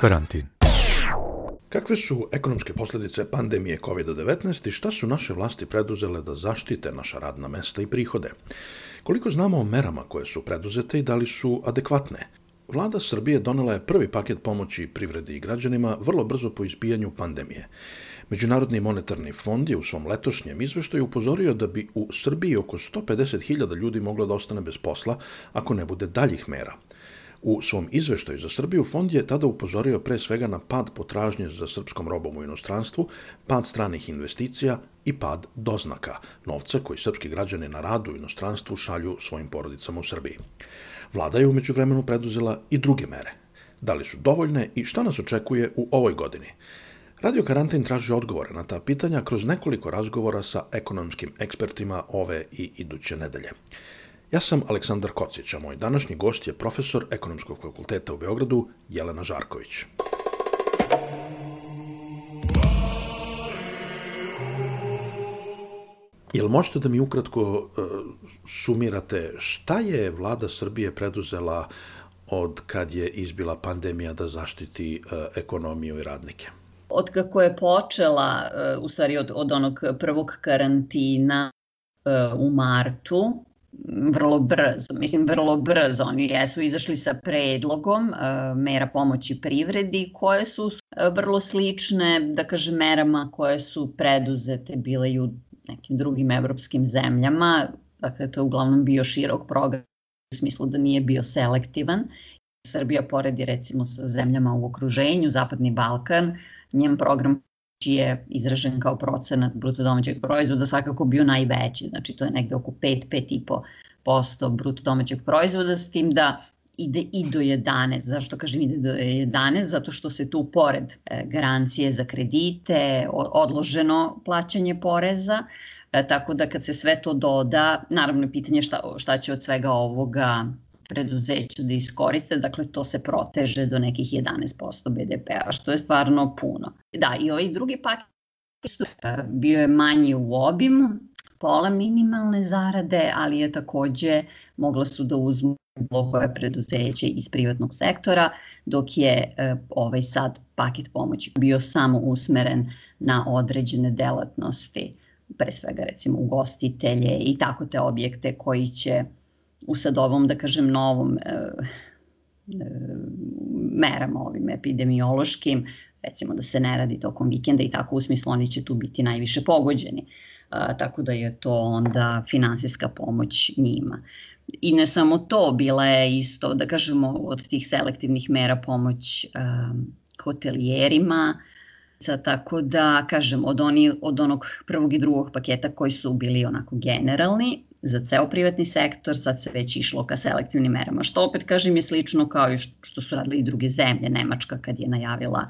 Karantin. Kakve su ekonomske posledice pandemije COVID-19 i šta su naše vlasti preduzele da zaštite naša radna mesta i prihode? Koliko znamo o merama koje su preduzete i da li su adekvatne? Vlada Srbije donela je prvi paket pomoći privredi i građanima vrlo brzo po izbijanju pandemije. Međunarodni monetarni fond je u svom letošnjem izveštaju upozorio da bi u Srbiji oko 150.000 ljudi moglo da ostane bez posla ako ne bude daljih mera. U svom izveštaju za Srbiju fond je tada upozorio pre svega na pad potražnje za srpskom robom u inostranstvu, pad stranih investicija i pad doznaka, novca koji srpski građani na radu u inostranstvu šalju svojim porodicama u Srbiji. Vlada je umeđu vremenu preduzela i druge mere. Da li su dovoljne i šta nas očekuje u ovoj godini? Radio Karantin traži odgovore na ta pitanja kroz nekoliko razgovora sa ekonomskim ekspertima ove i iduće nedelje. Ja sam Aleksandar Kocić, a moj današnji gost je profesor Ekonomskog fakulteta u Beogradu Jelena Žarković. Jel možete da mi ukratko uh, sumirate šta je vlada Srbije preduzela od kad je izbila pandemija da zaštiti uh, ekonomiju i radnike? Od kako je počela, uh, u stvari od, od onog prvog karantina u martu, vrlo brzo, mislim vrlo brzo, oni jesu izašli sa predlogom uh, mera pomoći privredi koje su uh, vrlo slične, da kažem, merama koje su preduzete bile i u nekim drugim evropskim zemljama, dakle to je uglavnom bio širok program u smislu da nije bio selektivan. Srbija poredi recimo sa zemljama u okruženju, Zapadni Balkan, njen program je izražen kao procenat bruto domaćeg proizvoda svakako bio najveći, znači to je negde oko 5-5,5% bruto domaćeg proizvoda, s tim da ide i do 11. Zašto kažem ide do 11? Zato što se tu pored e, garancije za kredite, odloženo plaćanje poreza, e, tako da kad se sve to doda, naravno je pitanje šta, šta će od svega ovoga preduzeća da iskoriste, dakle to se proteže do nekih 11% BDP-a, što je stvarno puno. Da, i ovaj drugi paket e, bio je manji u obimu, pola minimalne zarade, ali je takođe mogla su da uzmu koje preduzeće iz privatnog sektora, dok je e, ovaj sad paket pomoći bio samo usmeren na određene delatnosti, pre svega recimo ugostitelje i tako te objekte koji će u sad ovom, da kažem, novom e, e, merama ovim epidemiološkim, recimo da se ne radi tokom vikenda i tako u smislu oni će tu biti najviše pogođeni. A, tako da je to onda finansijska pomoć njima. I ne samo to, bila je isto, da kažemo, od tih selektivnih mera pomoć a, hotelijerima, tako da, kažem, od, oni, od onog prvog i drugog paketa koji su bili onako generalni, za ceo privatni sektor, sad se već išlo ka selektivnim merama, što opet kažem je slično kao i što su radili i druge zemlje, Nemačka kad je najavila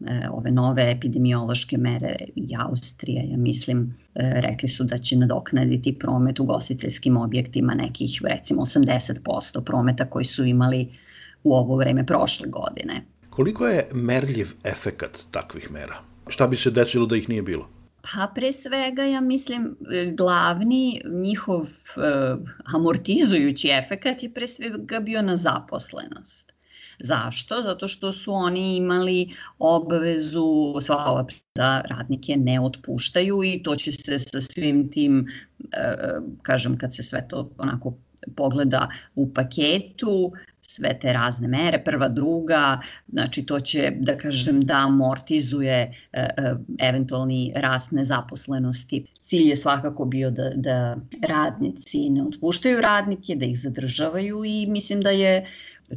e, ove nove epidemiološke mere i Austrija, ja mislim, e, rekli su da će nadoknaditi promet u gostiteljskim objektima nekih recimo 80% prometa koji su imali u ovo vreme prošle godine. Koliko je merljiv efekat takvih mera? Šta bi se desilo da ih nije bilo? Pa pre svega ja mislim glavni njihov uh, amortizujući efekat je pre svega bio na zaposlenost. Zašto? Zato što su oni imali obavezu sva ova da radnike ne otpuštaju i to će se sa svim tim, uh, kažem kad se sve to onako pogleda u paketu, sve te razne mere, prva, druga, znači to će, da kažem, da amortizuje e, e, eventualni rast nezaposlenosti. Cilj je svakako bio da, da radnici ne otpuštaju radnike, da ih zadržavaju i mislim da je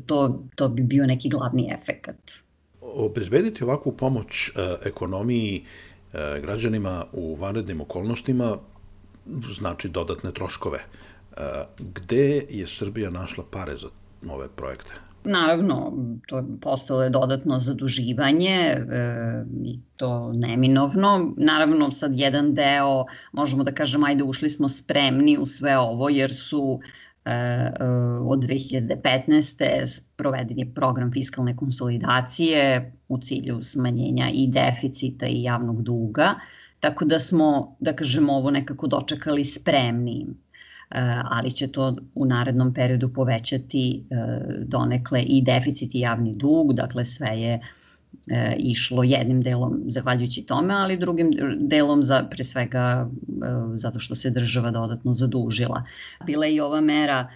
to, to bi bio neki glavni efekat. Obezbediti ovakvu pomoć e, ekonomiji građanima u vanrednim okolnostima znači dodatne troškove. Gde je Srbija našla pare za ove projekte? Naravno, to je postalo je dodatno zaduživanje e, i to neminovno. Naravno, sad jedan deo, možemo da kažemo, ajde ušli smo spremni u sve ovo, jer su e, e, od 2015. proveden je program fiskalne konsolidacije u cilju smanjenja i deficita i javnog duga, tako da smo, da kažemo, ovo nekako dočekali spremnim ali će to u narednom periodu povećati eh, donekle i deficit i javni dug, dakle sve je e, išlo jednim delom zahvaljujući tome, ali drugim delom za, pre svega zato što se država dodatno zadužila. Bila je i ova mera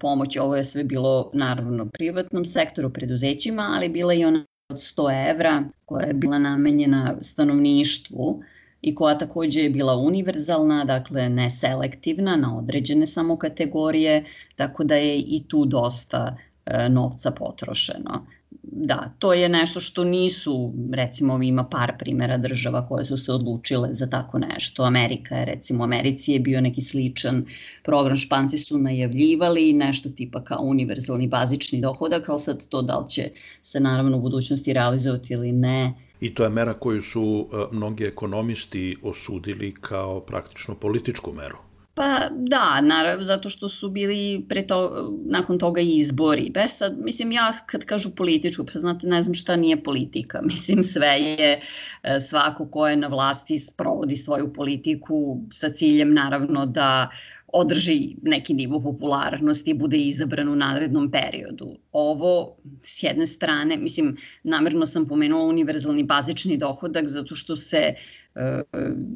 pomoći, ovo je sve bilo naravno privatnom sektoru, preduzećima, ali bila je i ona od 100 evra koja je bila namenjena stanovništvu i koja takođe je bila univerzalna, dakle neselektivna na određene samo kategorije, tako da je i tu dosta e, novca potrošeno da, to je nešto što nisu, recimo ima par primera država koje su se odlučile za tako nešto. Amerika je, recimo, Americi je bio neki sličan program, Španci su najavljivali nešto tipa kao univerzalni bazični dohodak, ali sad to da li će se naravno u budućnosti realizovati ili ne, I to je mera koju su e, mnogi ekonomisti osudili kao praktično političku meru. Pa da, naravno, zato što su bili pre to, nakon toga izbori. Be sad, mislim, ja kad kažu političku, pa znate, ne znam šta nije politika. Mislim, sve je e, svako ko je na vlasti sprovodi svoju politiku sa ciljem, naravno, da održi neki nivo popularnosti i bude izabran u narednom periodu. Ovo, s jedne strane, mislim, namerno sam pomenula univerzalni bazični dohodak zato što se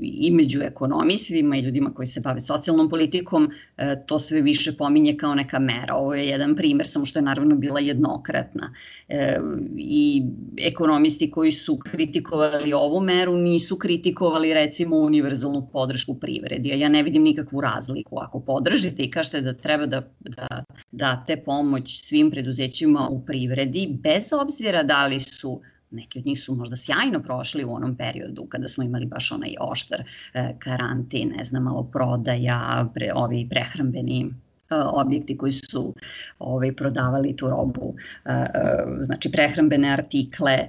i među ekonomistima i ljudima koji se bave socijalnom politikom, e, to sve više pominje kao neka mera. Ovo je jedan primer, samo što je naravno bila jednokratna. E, I ekonomisti koji su kritikovali ovu meru nisu kritikovali recimo univerzalnu podršku privredi. Ja ne vidim nikakvu razliku. Ako podržite i kažete da treba da, da date pomoć svim preduzećima u privredi, bez obzira da li su neki od njih su možda sjajno prošli u onom periodu kada smo imali baš onaj oštar e, karantin, ne znam, malo prodaja, pre, ovi prehrambeni objekti koji su ovaj, prodavali tu robu, e, e, znači prehrambene artikle,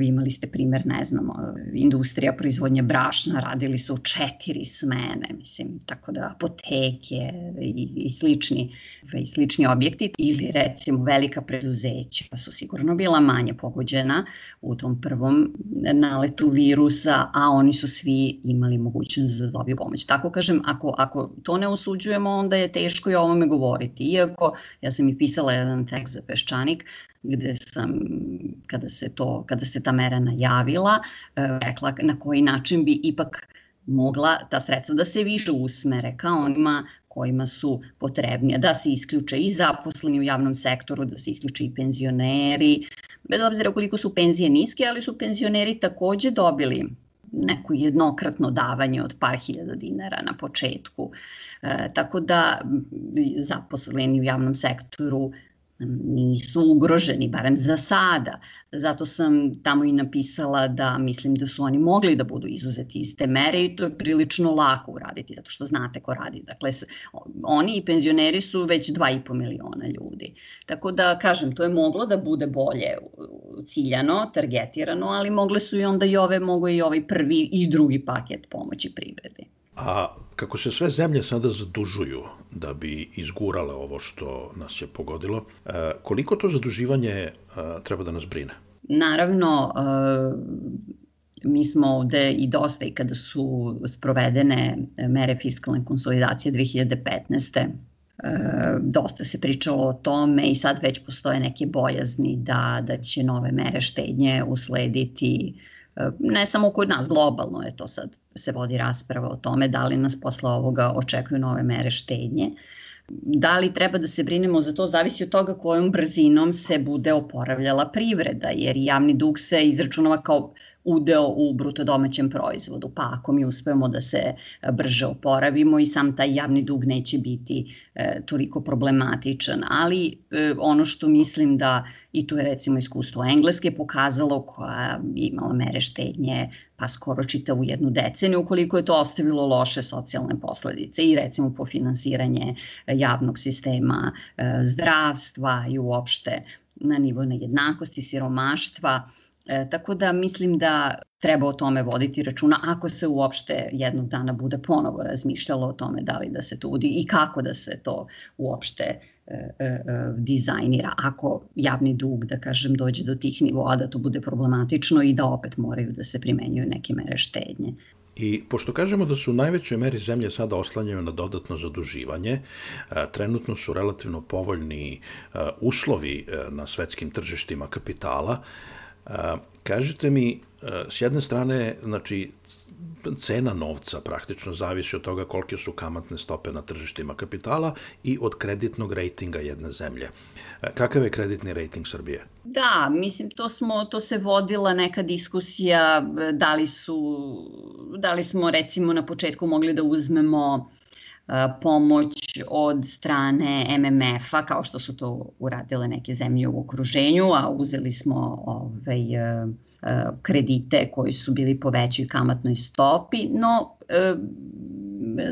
imali ste primer, ne znam, industrija proizvodnje brašna, radili su četiri smene, mislim, tako da apoteke i, i slični, i slični objekti ili recimo velika preduzeća pa su sigurno bila manje pogođena u tom prvom naletu virusa, a oni su svi imali mogućnost da dobiju pomoć. Tako kažem, ako, ako to ne osuđujemo, onda je teško i o ovome govoriti. Iako ja sam i pisala jedan tekst za Peščanik gde sam, kada se, to, kada se ta mera najavila, e, rekla na koji način bi ipak mogla ta sredstva da se više usmere ka onima kojima su potrebnije, da se isključe i zaposleni u javnom sektoru, da se isključe i penzioneri, bez obzira koliko su penzije niske, ali su penzioneri takođe dobili neko jednokratno davanje od par hiljada dinara na početku. E, tako da zaposleni u javnom sektoru nisu ugroženi, barem za sada. Zato sam tamo i napisala da mislim da su oni mogli da budu izuzeti iz te mere i to je prilično lako uraditi, zato što znate ko radi. Dakle, oni i penzioneri su već 2,5 miliona ljudi. Tako da, kažem, to je moglo da bude bolje ciljano, targetirano, ali mogle su i onda i ove, mogo i ovaj prvi i drugi paket pomoći privredi. A kako se sve zemlje sada zadužuju da bi izgurale ovo što nas je pogodilo, e, koliko to zaduživanje e, treba da nas brine? Naravno, e, mi smo ovde i dosta i kada su sprovedene mere fiskalne konsolidacije 2015 dosta se pričalo o tome i sad već postoje neke bojazni da, da će nove mere štednje uslediti ne samo kod nas, globalno je to sad, se vodi rasprava o tome da li nas posle ovoga očekuju nove mere štednje. Da li treba da se brinemo za to zavisi od toga kojom brzinom se bude oporavljala privreda, jer javni dug se izračunava kao udeo u bruto domaćem proizvodu. Pa ako mi uspemo da se e, brže oporavimo i sam taj javni dug neće biti e, toliko problematičan. Ali e, ono što mislim da, i tu je recimo iskustvo Engleske pokazalo koja je imala mere štednje pa skoro čitavu jednu deceniju, ukoliko je to ostavilo loše socijalne posledice i recimo po finansiranje javnog sistema e, zdravstva i uopšte na nivo nejednakosti, siromaštva, E, tako da mislim da treba o tome voditi računa ako se uopšte jednog dana bude ponovo razmišljalo o tome da li da se to udi i kako da se to uopšte e, e, e, dizajnira ako javni dug, da kažem, dođe do tih nivoa da to bude problematično i da opet moraju da se primenjuju neke mere štednje. I pošto kažemo da su u najvećoj meri zemlje sada oslanjaju na dodatno zaduživanje, trenutno su relativno povoljni uslovi na svetskim tržištima kapitala, Kažite mi, s jedne strane, znači, cena novca praktično zavisi od toga kolike su kamatne stope na tržištima kapitala i od kreditnog rejtinga jedne zemlje. Kakav je kreditni rejting Srbije? Da, mislim to smo to se vodila neka diskusija da li su da li smo recimo na početku mogli da uzmemo pomoć od strane MMF-a, kao što su to uradile neke zemlje u okruženju, a uzeli smo ovaj, kredite koji su bili po većoj kamatnoj stopi, no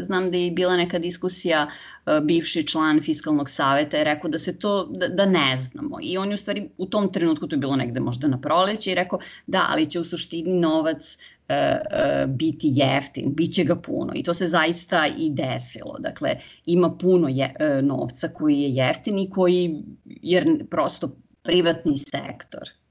znam da je bila neka diskusija, bivši član fiskalnog saveta je rekao da se to, da, da ne znamo. I on je u stvari u tom trenutku, to je bilo negde možda na proleće, i rekao da, ali će u suštini novac e, e, biti jeftin, bit će ga puno i to se zaista i desilo. Dakle, ima puno je, e, novca koji je jeftin i koji, jer prosto privatni sektor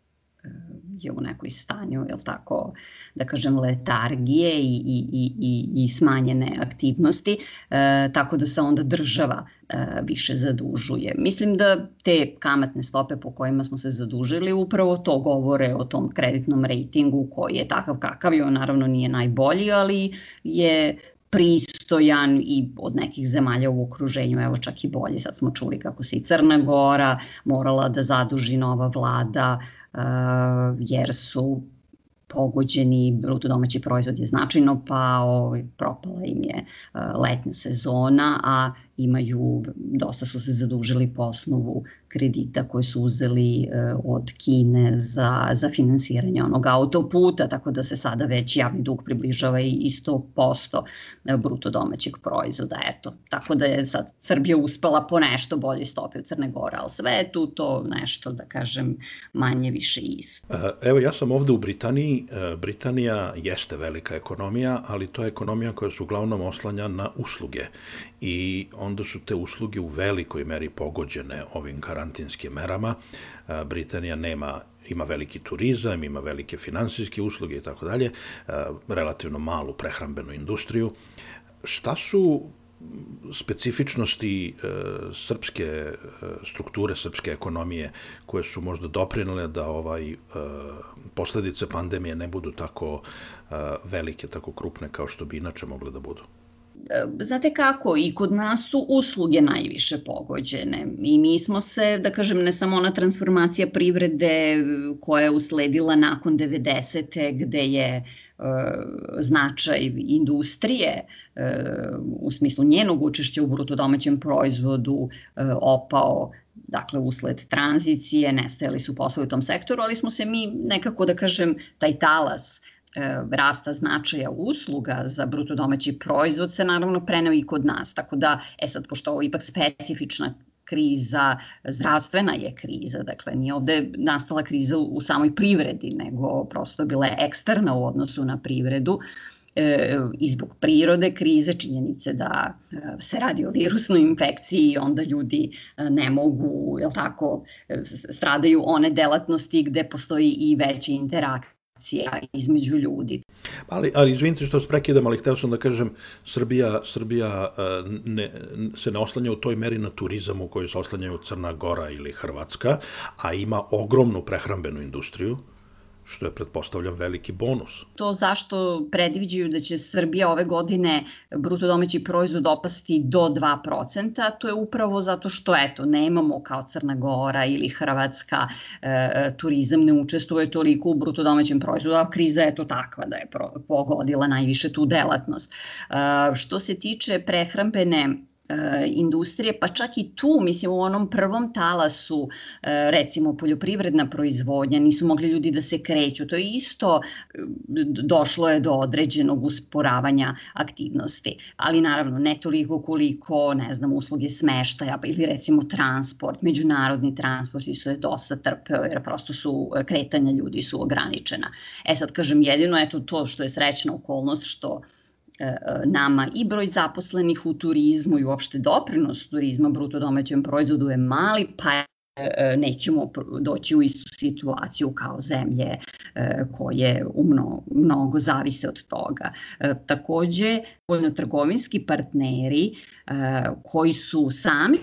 je u nekoj stanju, jel tako, da kažem, letargije i, i, i, i smanjene aktivnosti, e, tako da se onda država e, više zadužuje. Mislim da te kamatne stope po kojima smo se zadužili upravo to govore o tom kreditnom rejtingu koji je takav kakav i on naravno nije najbolji, ali je pristojan i od nekih zemalja u okruženju, evo čak i bolji. Sad smo čuli kako se i Crna Gora morala da zaduži nova vlada uh, jer su pogođeni, bruto domaći proizvod je značajno pao, propala im je uh, letnja sezona, a imaju, dosta su se zadužili po osnovu kredita koje su uzeli e, od Kine za, za finansiranje onog autoputa, tako da se sada već javni dug približava i 100% bruto domaćeg proizvoda. Eto, tako da je sad Srbija uspela po nešto bolje stopi od Crne Gore, ali sve je tu to nešto, da kažem, manje više isto. E, evo, ja sam ovde u Britaniji. E, Britanija jeste velika ekonomija, ali to je ekonomija koja se uglavnom oslanja na usluge i onda su te usluge u velikoj meri pogođene ovim karantinskim merama. Britanija nema ima veliki turizam, ima velike finansijske usluge i tako dalje, relativno malu prehrambenu industriju. Šta su specifičnosti e, srpske e, strukture, srpske ekonomije koje su možda doprinale da ovaj e, posledice pandemije ne budu tako e, velike, tako krupne kao što bi inače mogle da budu? E, znate kako, i kod nas su usluge najviše pogođene i mi smo se, da kažem, ne samo ona transformacija privrede koja je usledila nakon 90. gde je e, značaj industrije e, u smislu njenog učešća u brutodomaćem proizvodu e, opao dakle usled tranzicije, nestajali su poslovi u tom sektoru, ali smo se mi nekako, da kažem, taj talas rasta značaja usluga za bruto domaći proizvod se naravno preneo i kod nas. Tako da, e sad, pošto ovo ipak specifična kriza, zdravstvena je kriza, dakle nije ovde nastala kriza u samoj privredi, nego prosto bila je eksterna u odnosu na privredu e, i zbog prirode krize, činjenice da e, se radi o virusnoj infekciji i onda ljudi ne mogu, jel tako, stradaju one delatnosti gde postoji i veća interakcija interakcija između ljudi. Ali, ali izvinite što se prekidam, ali hteo sam da kažem, Srbija, Srbija e, ne, se ne oslanja u toj meri na turizam u kojoj se oslanjaju Crna Gora ili Hrvatska, a ima ogromnu prehrambenu industriju, što je, pretpostavljam, veliki bonus. To zašto predviđaju da će Srbija ove godine bruto domaći proizvod opasti do 2%, to je upravo zato što, eto, nemamo kao Crna Gora ili Hrvatska e, turizam ne učestvuje toliko u bruto domaćem proizvodu, a kriza je to takva da je pogodila najviše tu delatnost. E, što se tiče prehrambene industrije, pa čak i tu, mislim, u onom prvom talasu, e, recimo poljoprivredna proizvodnja, nisu mogli ljudi da se kreću. To je isto, e, došlo je do određenog usporavanja aktivnosti, ali naravno ne toliko koliko, ne znam, usluge smeštaja ili recimo transport, međunarodni transport isto je dosta trpeo jer prosto su kretanja ljudi su ograničena. E sad kažem, jedino eto to što je srećna okolnost što E, e, nama i broj zaposlenih u turizmu i uopšte doprinos turizma bruto domaćem proizvodu je mali, pa e, nećemo doći u istu situaciju kao zemlje koje umno, mnogo zavise od toga. Takođe, voljno-trgovinski partneri koji su sami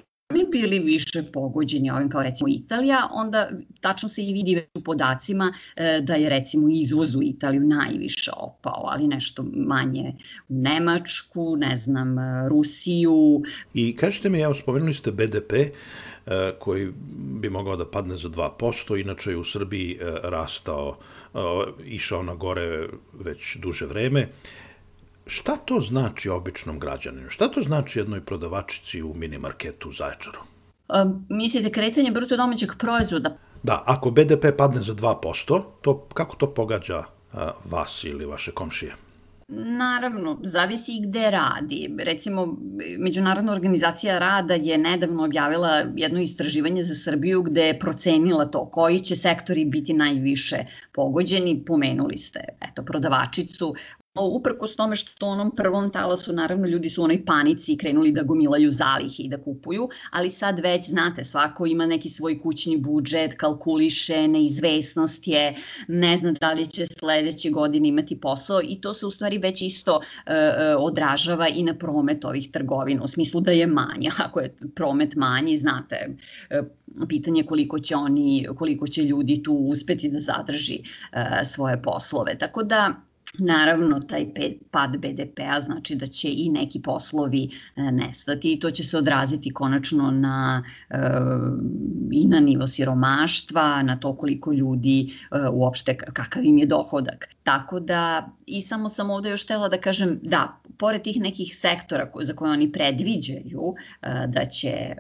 bili više pogođeni ovim kao recimo Italija, onda tačno se i vidi u podacima e, da je recimo izvoz u Italiju najviše opao, ali nešto manje u Nemačku, ne znam, Rusiju. I kažete mi, evo, spomenuli ste BDP, koji bi mogao da padne za 2%, inače je u Srbiji rastao, išao na gore već duže vreme. Šta to znači običnom građaninu? Šta to znači jednoj prodavačici u minimarketu u Zaječaru? A, mislite kretanje bruto domaćeg proizvoda? Da, ako BDP padne za 2%, to, kako to pogađa a, vas ili vaše komšije? Naravno, zavisi i gde radi. Recimo, Međunarodna organizacija rada je nedavno objavila jedno istraživanje za Srbiju gde je procenila to koji će sektori biti najviše pogođeni. Pomenuli ste eto, prodavačicu, Uprkos tome što u onom prvom talasu, naravno, ljudi su u onoj panici krenuli da gomilaju zalihe i da kupuju, ali sad već, znate, svako ima neki svoj kućni budžet, kalkuliše, neizvesnost je, ne zna da li će sledeće godine imati posao i to se u stvari već isto e, e odražava i na promet ovih trgovina, u smislu da je manja. Ako je promet manji, znate, e, pitanje koliko će oni, koliko će ljudi tu uspeti da zadrži e, svoje poslove. Tako da Naravno, taj pad BDP-a znači da će i neki poslovi e, nestati i to će se odraziti konačno na, e, i na nivo siromaštva, na to koliko ljudi e, uopšte, kakav im je dohodak. Tako da, i samo sam ovde još htela da kažem, da, pored tih nekih sektora za koje oni predviđaju da će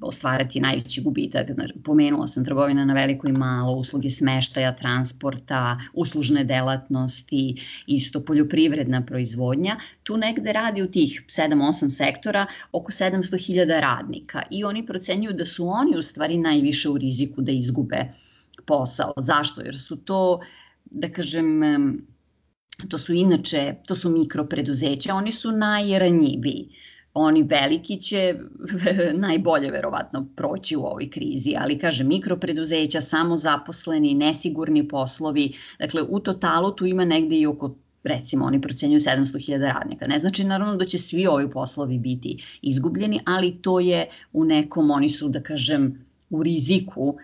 ostvarati najveći gubitak, pomenula sam trgovina na veliko i malo, usluge smeštaja, transporta, uslužne delatnosti, isto poljoprivredna proizvodnja, tu negde radi u tih 7-8 sektora oko 700.000 radnika i oni procenjuju da su oni u stvari najviše u riziku da izgube posao. Zašto? Jer su to, da kažem, to su inače, to su mikropreduzeća, oni su najranjiviji oni veliki će najbolje verovatno proći u ovoj krizi, ali kaže mikropreduzeća, samozaposleni, nesigurni poslovi, dakle u totalu tu ima negde i oko recimo oni procenjuju 700.000 radnika. Ne znači naravno da će svi ovi poslovi biti izgubljeni, ali to je u nekom, oni su da kažem u riziku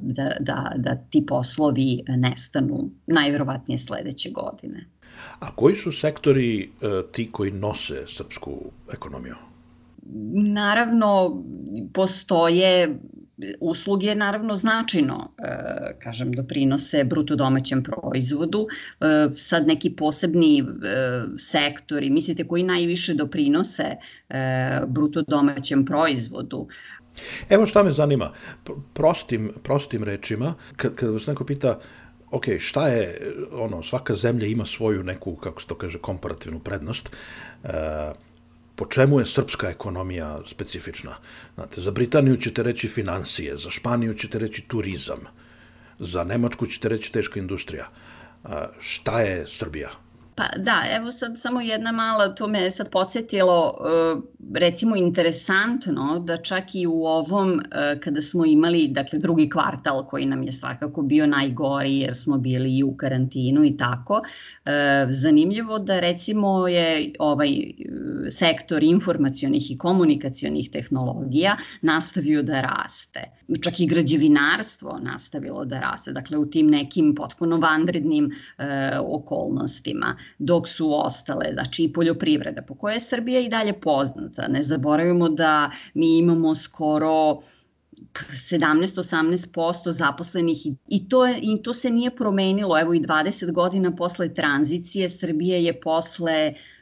da, da, da ti poslovi nestanu najverovatnije sledeće godine. A koji su sektori e, ti koji nose srpsku ekonomiju? Naravno, postoje usluge naravno značajno, e, kažem, doprinose bruto domaćem proizvodu. E, sad neki posebni e, sektori, mislite koji najviše doprinose e, bruto domaćem proizvodu? Evo šta me zanima, prostim, prostim rečima, kad, kad vas neko pita ok, šta je, ono, svaka zemlja ima svoju neku, kako se to kaže, komparativnu prednost, e, po čemu je srpska ekonomija specifična? Znate, za Britaniju ćete reći financije, za Španiju ćete reći turizam, za Nemačku ćete reći teška industrija. E, šta je Srbija? Pa da, evo sad samo jedna mala, to me sad podsjetilo, e, recimo interesantno da čak i u ovom, e, kada smo imali, dakle drugi kvartal koji nam je svakako bio najgori jer smo bili i u karantinu i tako, e, zanimljivo da recimo je ovaj sektor informacionih i komunikacionih tehnologija nastavio da raste. Čak i građevinarstvo nastavilo da raste, dakle u tim nekim potpuno vanrednim okolnostima dok su ostale, znači i poljoprivreda, po kojoj je Srbija i dalje poznata. Ne zaboravimo da mi imamo skoro 17-18% zaposlenih i to, je, i to se nije promenilo. Evo i 20 godina posle tranzicije Srbija je posle Eh,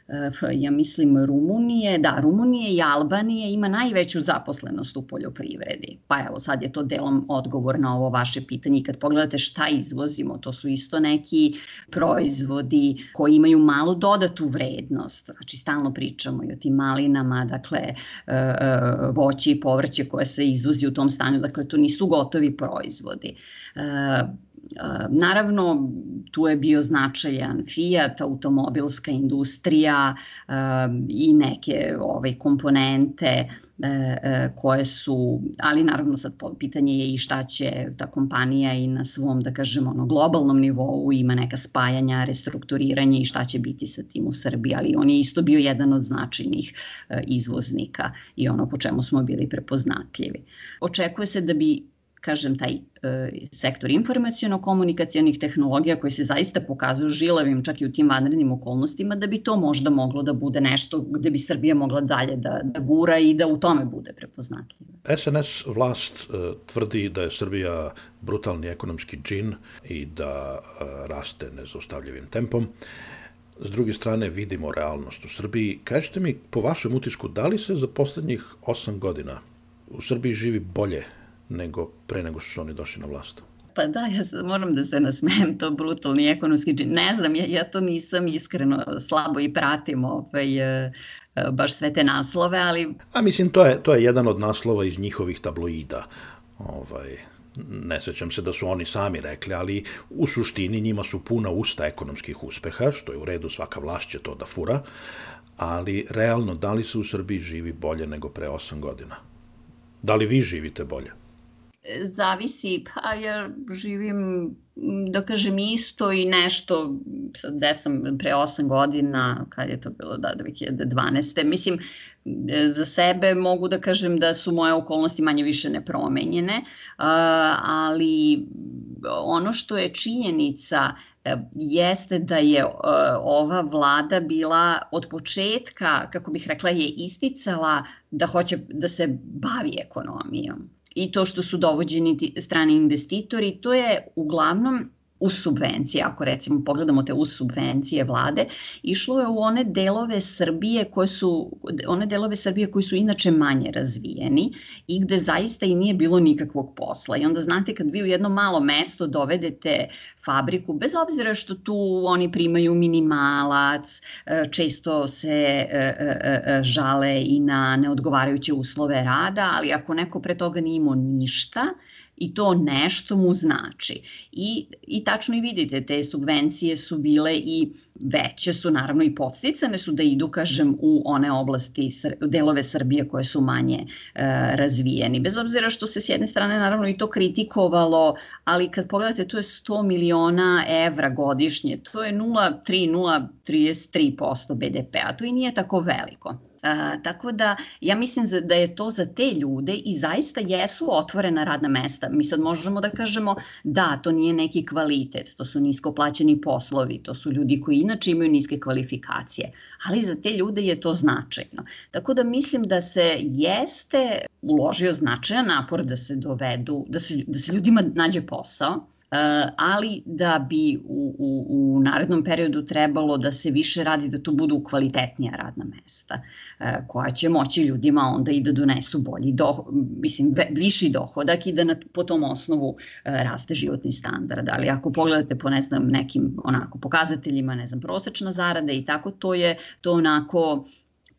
ja mislim Rumunije, da, Rumunije i Albanije ima najveću zaposlenost u poljoprivredi. Pa evo sad je to delom odgovor na ovo vaše pitanje i kad pogledate šta izvozimo, to su isto neki proizvodi koji imaju malu dodatu vrednost. Znači stalno pričamo i o tim malinama, dakle eh, eh, voće i povrće koje se izvozi u tom stanju, dakle to nisu gotovi proizvodi Naravno, tu je bio značajan Fiat, automobilska industrija i neke ove komponente E, e, koje su, ali naravno sad pitanje je i šta će ta kompanija i na svom, da kažemo, ono, globalnom nivou ima neka spajanja, restrukturiranje i šta će biti sa tim u Srbiji, ali on je isto bio jedan od značajnih izvoznika i ono po čemu smo bili prepoznatljivi. Očekuje se da bi kažem, taj e, sektor informacijono-komunikacijonih tehnologija koji se zaista pokazuju žilavim čak i u tim vanrednim okolnostima, da bi to možda moglo da bude nešto gde bi Srbija mogla dalje da, da gura i da u tome bude prepoznatljiva. SNS vlast e, tvrdi da je Srbija brutalni ekonomski džin i da e, raste nezaustavljivim tempom. S druge strane, vidimo realnost u Srbiji. Kažete mi, po vašem utisku, da li se za poslednjih osam godina u Srbiji živi bolje nego pre nego što su oni došli na vlast. Pa da, ja moram da se nasmejem, to brutalni ekonomski čin. Ne znam, ja, ja to nisam iskreno slabo i pratim ovaj, e, e, baš sve te naslove, ali... A mislim, to je, to je jedan od naslova iz njihovih tabloida. Ovaj, ne sećam se da su oni sami rekli, ali u suštini njima su puna usta ekonomskih uspeha, što je u redu, svaka vlast će to da fura, ali realno, da li se u Srbiji živi bolje nego pre 8 godina? Da li vi živite bolje? Zavisi, pa ja živim, da kažem, isto i nešto, sad gde sam pre 8 godina, kad je to bilo, da, 2012. Mislim, za sebe mogu da kažem da su moje okolnosti manje više nepromenjene, ali ono što je činjenica e, jeste da je e, ova vlada bila od početka, kako bih rekla, je isticala da hoće da se bavi ekonomijom i to što su dovođeni strani investitori, to je uglavnom u subvencije, ako recimo pogledamo te u subvencije vlade, išlo je u one delove Srbije koje su, one delove Srbije koji su inače manje razvijeni i gde zaista i nije bilo nikakvog posla. I onda znate kad vi u jedno malo mesto dovedete fabriku, bez obzira što tu oni primaju minimalac, e, često se e, e, žale i na neodgovarajuće uslove rada, ali ako neko pre toga nije imao ništa, i to nešto mu znači. I, I tačno i vidite, te subvencije su bile i veće su naravno i podsticane su da idu, kažem, u one oblasti, delove Srbije koje su manje e, razvijeni. Bez obzira što se s jedne strane naravno i to kritikovalo, ali kad pogledate to je 100 miliona evra godišnje, to je 0,3-0,33% BDP-a, to i nije tako veliko. A, tako da ja mislim da je to za te ljude i zaista jesu otvorena radna mesta. Mi sad možemo da kažemo da, to nije neki kvalitet, to su nisko plaćeni poslovi, to su ljudi koji inače imaju niske kvalifikacije, ali za te ljude je to značajno. Tako da mislim da se jeste uložio značajan napor da se dovedu, da se, da se ljudima nađe posao, ali da bi u, u, u narednom periodu trebalo da se više radi da to budu kvalitetnija radna mesta eh, koja će moći ljudima onda i da donesu bolji do, mislim, viši dohodak i da na, po tom osnovu eh, raste životni standard. Ali ako pogledate po ne znam nekim onako pokazateljima, ne znam, prosečna zarada i tako, to je to onako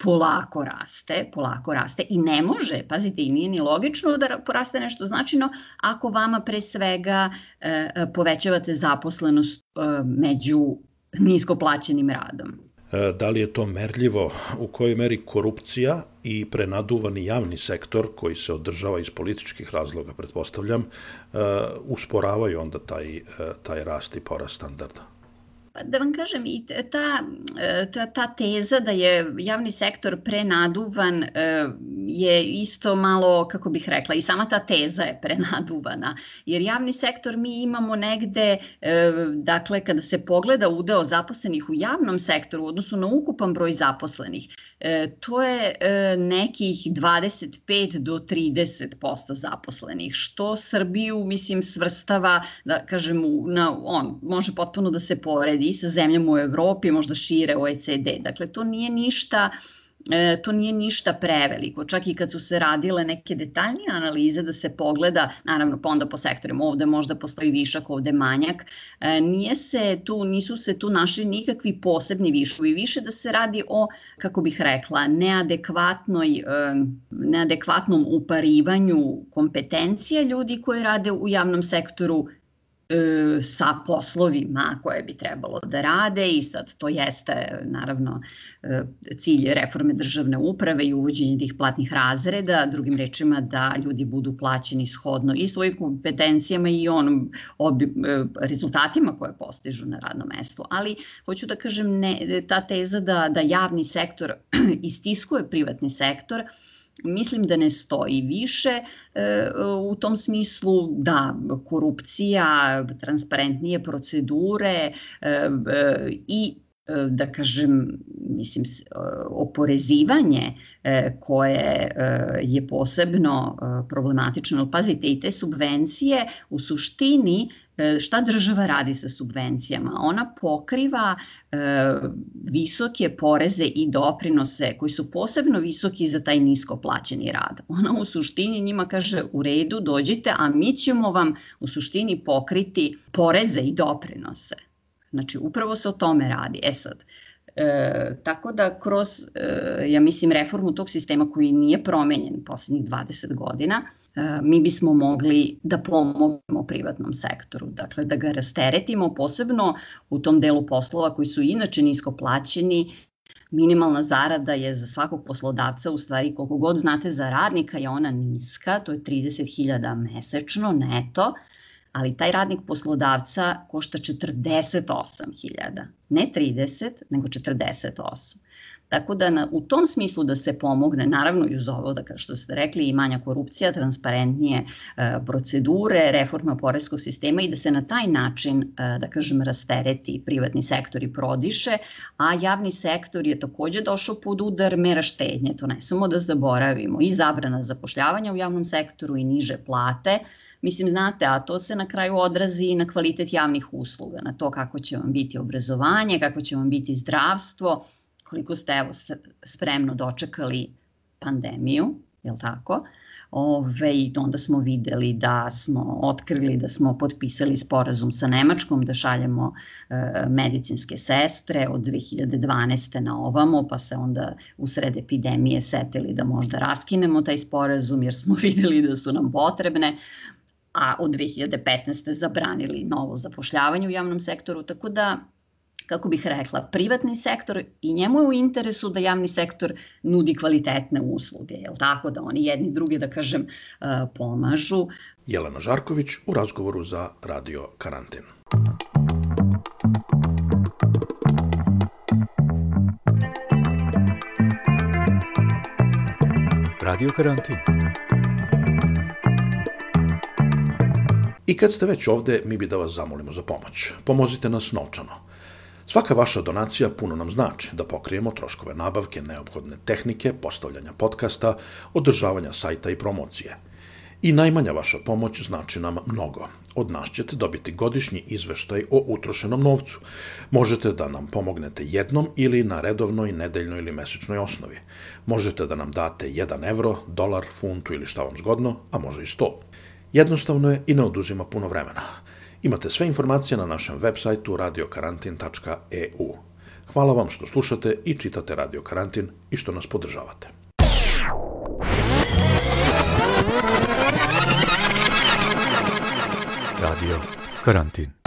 polako raste, polako raste i ne može, pazite, i nije ni logično da poraste nešto značajno ako vama pre svega e, povećavate zaposlenost e, među nisko plaćenim radom. E, da li je to merljivo? U kojoj meri korupcija i prenaduvani javni sektor koji se održava iz političkih razloga, pretpostavljam, e, usporavaju onda taj, e, taj rast i porast standarda? Pa da vam kažem, i ta, e, ta, ta teza da je javni sektor prenaduvan e, je isto malo, kako bih rekla, i sama ta teza je prenaduvana. Jer javni sektor mi imamo negde, e, dakle, kada se pogleda udeo zaposlenih u javnom sektoru u odnosu na ukupan broj zaposlenih, to je nekih 25 do 30 posto zaposlenih, što Srbiju, mislim, svrstava, da kažem, na, on može potpuno da se poredi i sa zemljama u Evropi, možda šire OECD. Dakle, to nije ništa e, to nije ništa preveliko, čak i kad su se radile neke detaljnije analize da se pogleda, naravno pa onda po sektorima, ovde možda postoji višak, ovde manjak, e, nije se tu, nisu se tu našli nikakvi posebni višovi, više da se radi o, kako bih rekla, neadekvatnoj, e, neadekvatnom uparivanju kompetencija ljudi koji rade u javnom sektoru sa poslovima koje bi trebalo da rade i sad to jeste naravno e, cilj reforme državne uprave i uvođenje tih platnih razreda, drugim rečima da ljudi budu plaćeni shodno i svojim kompetencijama i onom obi, e, rezultatima koje postižu na radnom mestu. Ali hoću da kažem ne, ta teza da, da javni sektor istiskuje privatni sektor, mislim da ne stoji više e, u tom smislu da korupcija, transparentnije procedure e, e, i E, da kažem, mislim, e, oporezivanje koje je posebno problematično. Pazite, i te subvencije u suštini šta država radi sa subvencijama? Ona pokriva visoke poreze i doprinose koji su posebno visoki za taj nisko plaćeni rad. Ona u suštini njima kaže u redu dođite, a mi ćemo vam u suštini pokriti poreze i doprinose. Znači, upravo se o tome radi. E sad, E, tako da kroz, e, ja mislim, reformu tog sistema koji nije promenjen poslednjih 20 godina, e, mi bismo mogli da pomognemo privatnom sektoru, dakle da ga rasteretimo posebno u tom delu poslova koji su inače nisko plaćeni, minimalna zarada je za svakog poslodavca, u stvari koliko god znate za radnika je ona niska, to je 30.000 mesečno neto, ali taj radnik poslodavca košta 48.000, ne 30, nego 48. Tako da na, u tom smislu da se pomogne, naravno i uz ovo, da kao što ste rekli, i manja korupcija, transparentnije e, procedure, reforma poreskog sistema i da se na taj način, e, da kažem, rastereti privatni sektor i prodiše, a javni sektor je takođe došao pod udar mera štednje, to ne samo da zaboravimo, i zabrana zapošljavanja u javnom sektoru i niže plate, Mislim, znate, a to se na kraju odrazi i na kvalitet javnih usluga, na to kako će vam biti obrazovanje, kako će vam biti zdravstvo, koliko ste evo spremno dočekali pandemiju, je li tako? Ove, I onda smo videli da smo otkrili da smo potpisali sporazum sa Nemačkom da šaljemo e, medicinske sestre od 2012. na ovamo, pa se onda u sred epidemije setili da možda raskinemo taj sporazum jer smo videli da su nam potrebne a od 2015. zabranili novo zapošljavanje u javnom sektoru, tako da kako bih rekla, privatni sektor i njemu je u interesu da javni sektor nudi kvalitetne usluge, jel tako, da oni jedni drugi, da kažem, e, pomažu. Jelena Žarković u razgovoru za Radio Karantin. Radio Karantin. I kad ste već ovde, mi bi da vas zamolimo za pomoć. Pomozite nas novčano. Svaka vaša donacija puno nam znači da pokrijemo troškove nabavke, neophodne tehnike, postavljanja podcasta, održavanja sajta i promocije. I najmanja vaša pomoć znači nam mnogo. Od nas ćete dobiti godišnji izveštaj o utrošenom novcu. Možete da nam pomognete jednom ili na redovnoj, nedeljnoj ili mesečnoj osnovi. Možete da nam date 1 evro, dolar, funtu ili šta vam zgodno, a može i 100. Jednostavno je i ne oduzima puno vremena. Imate sve informacije na našem web sajtu radiokarantin.eu. Hvala vam što slušate i čitate Radio Karantin i što nas podržavate. Radio Karantin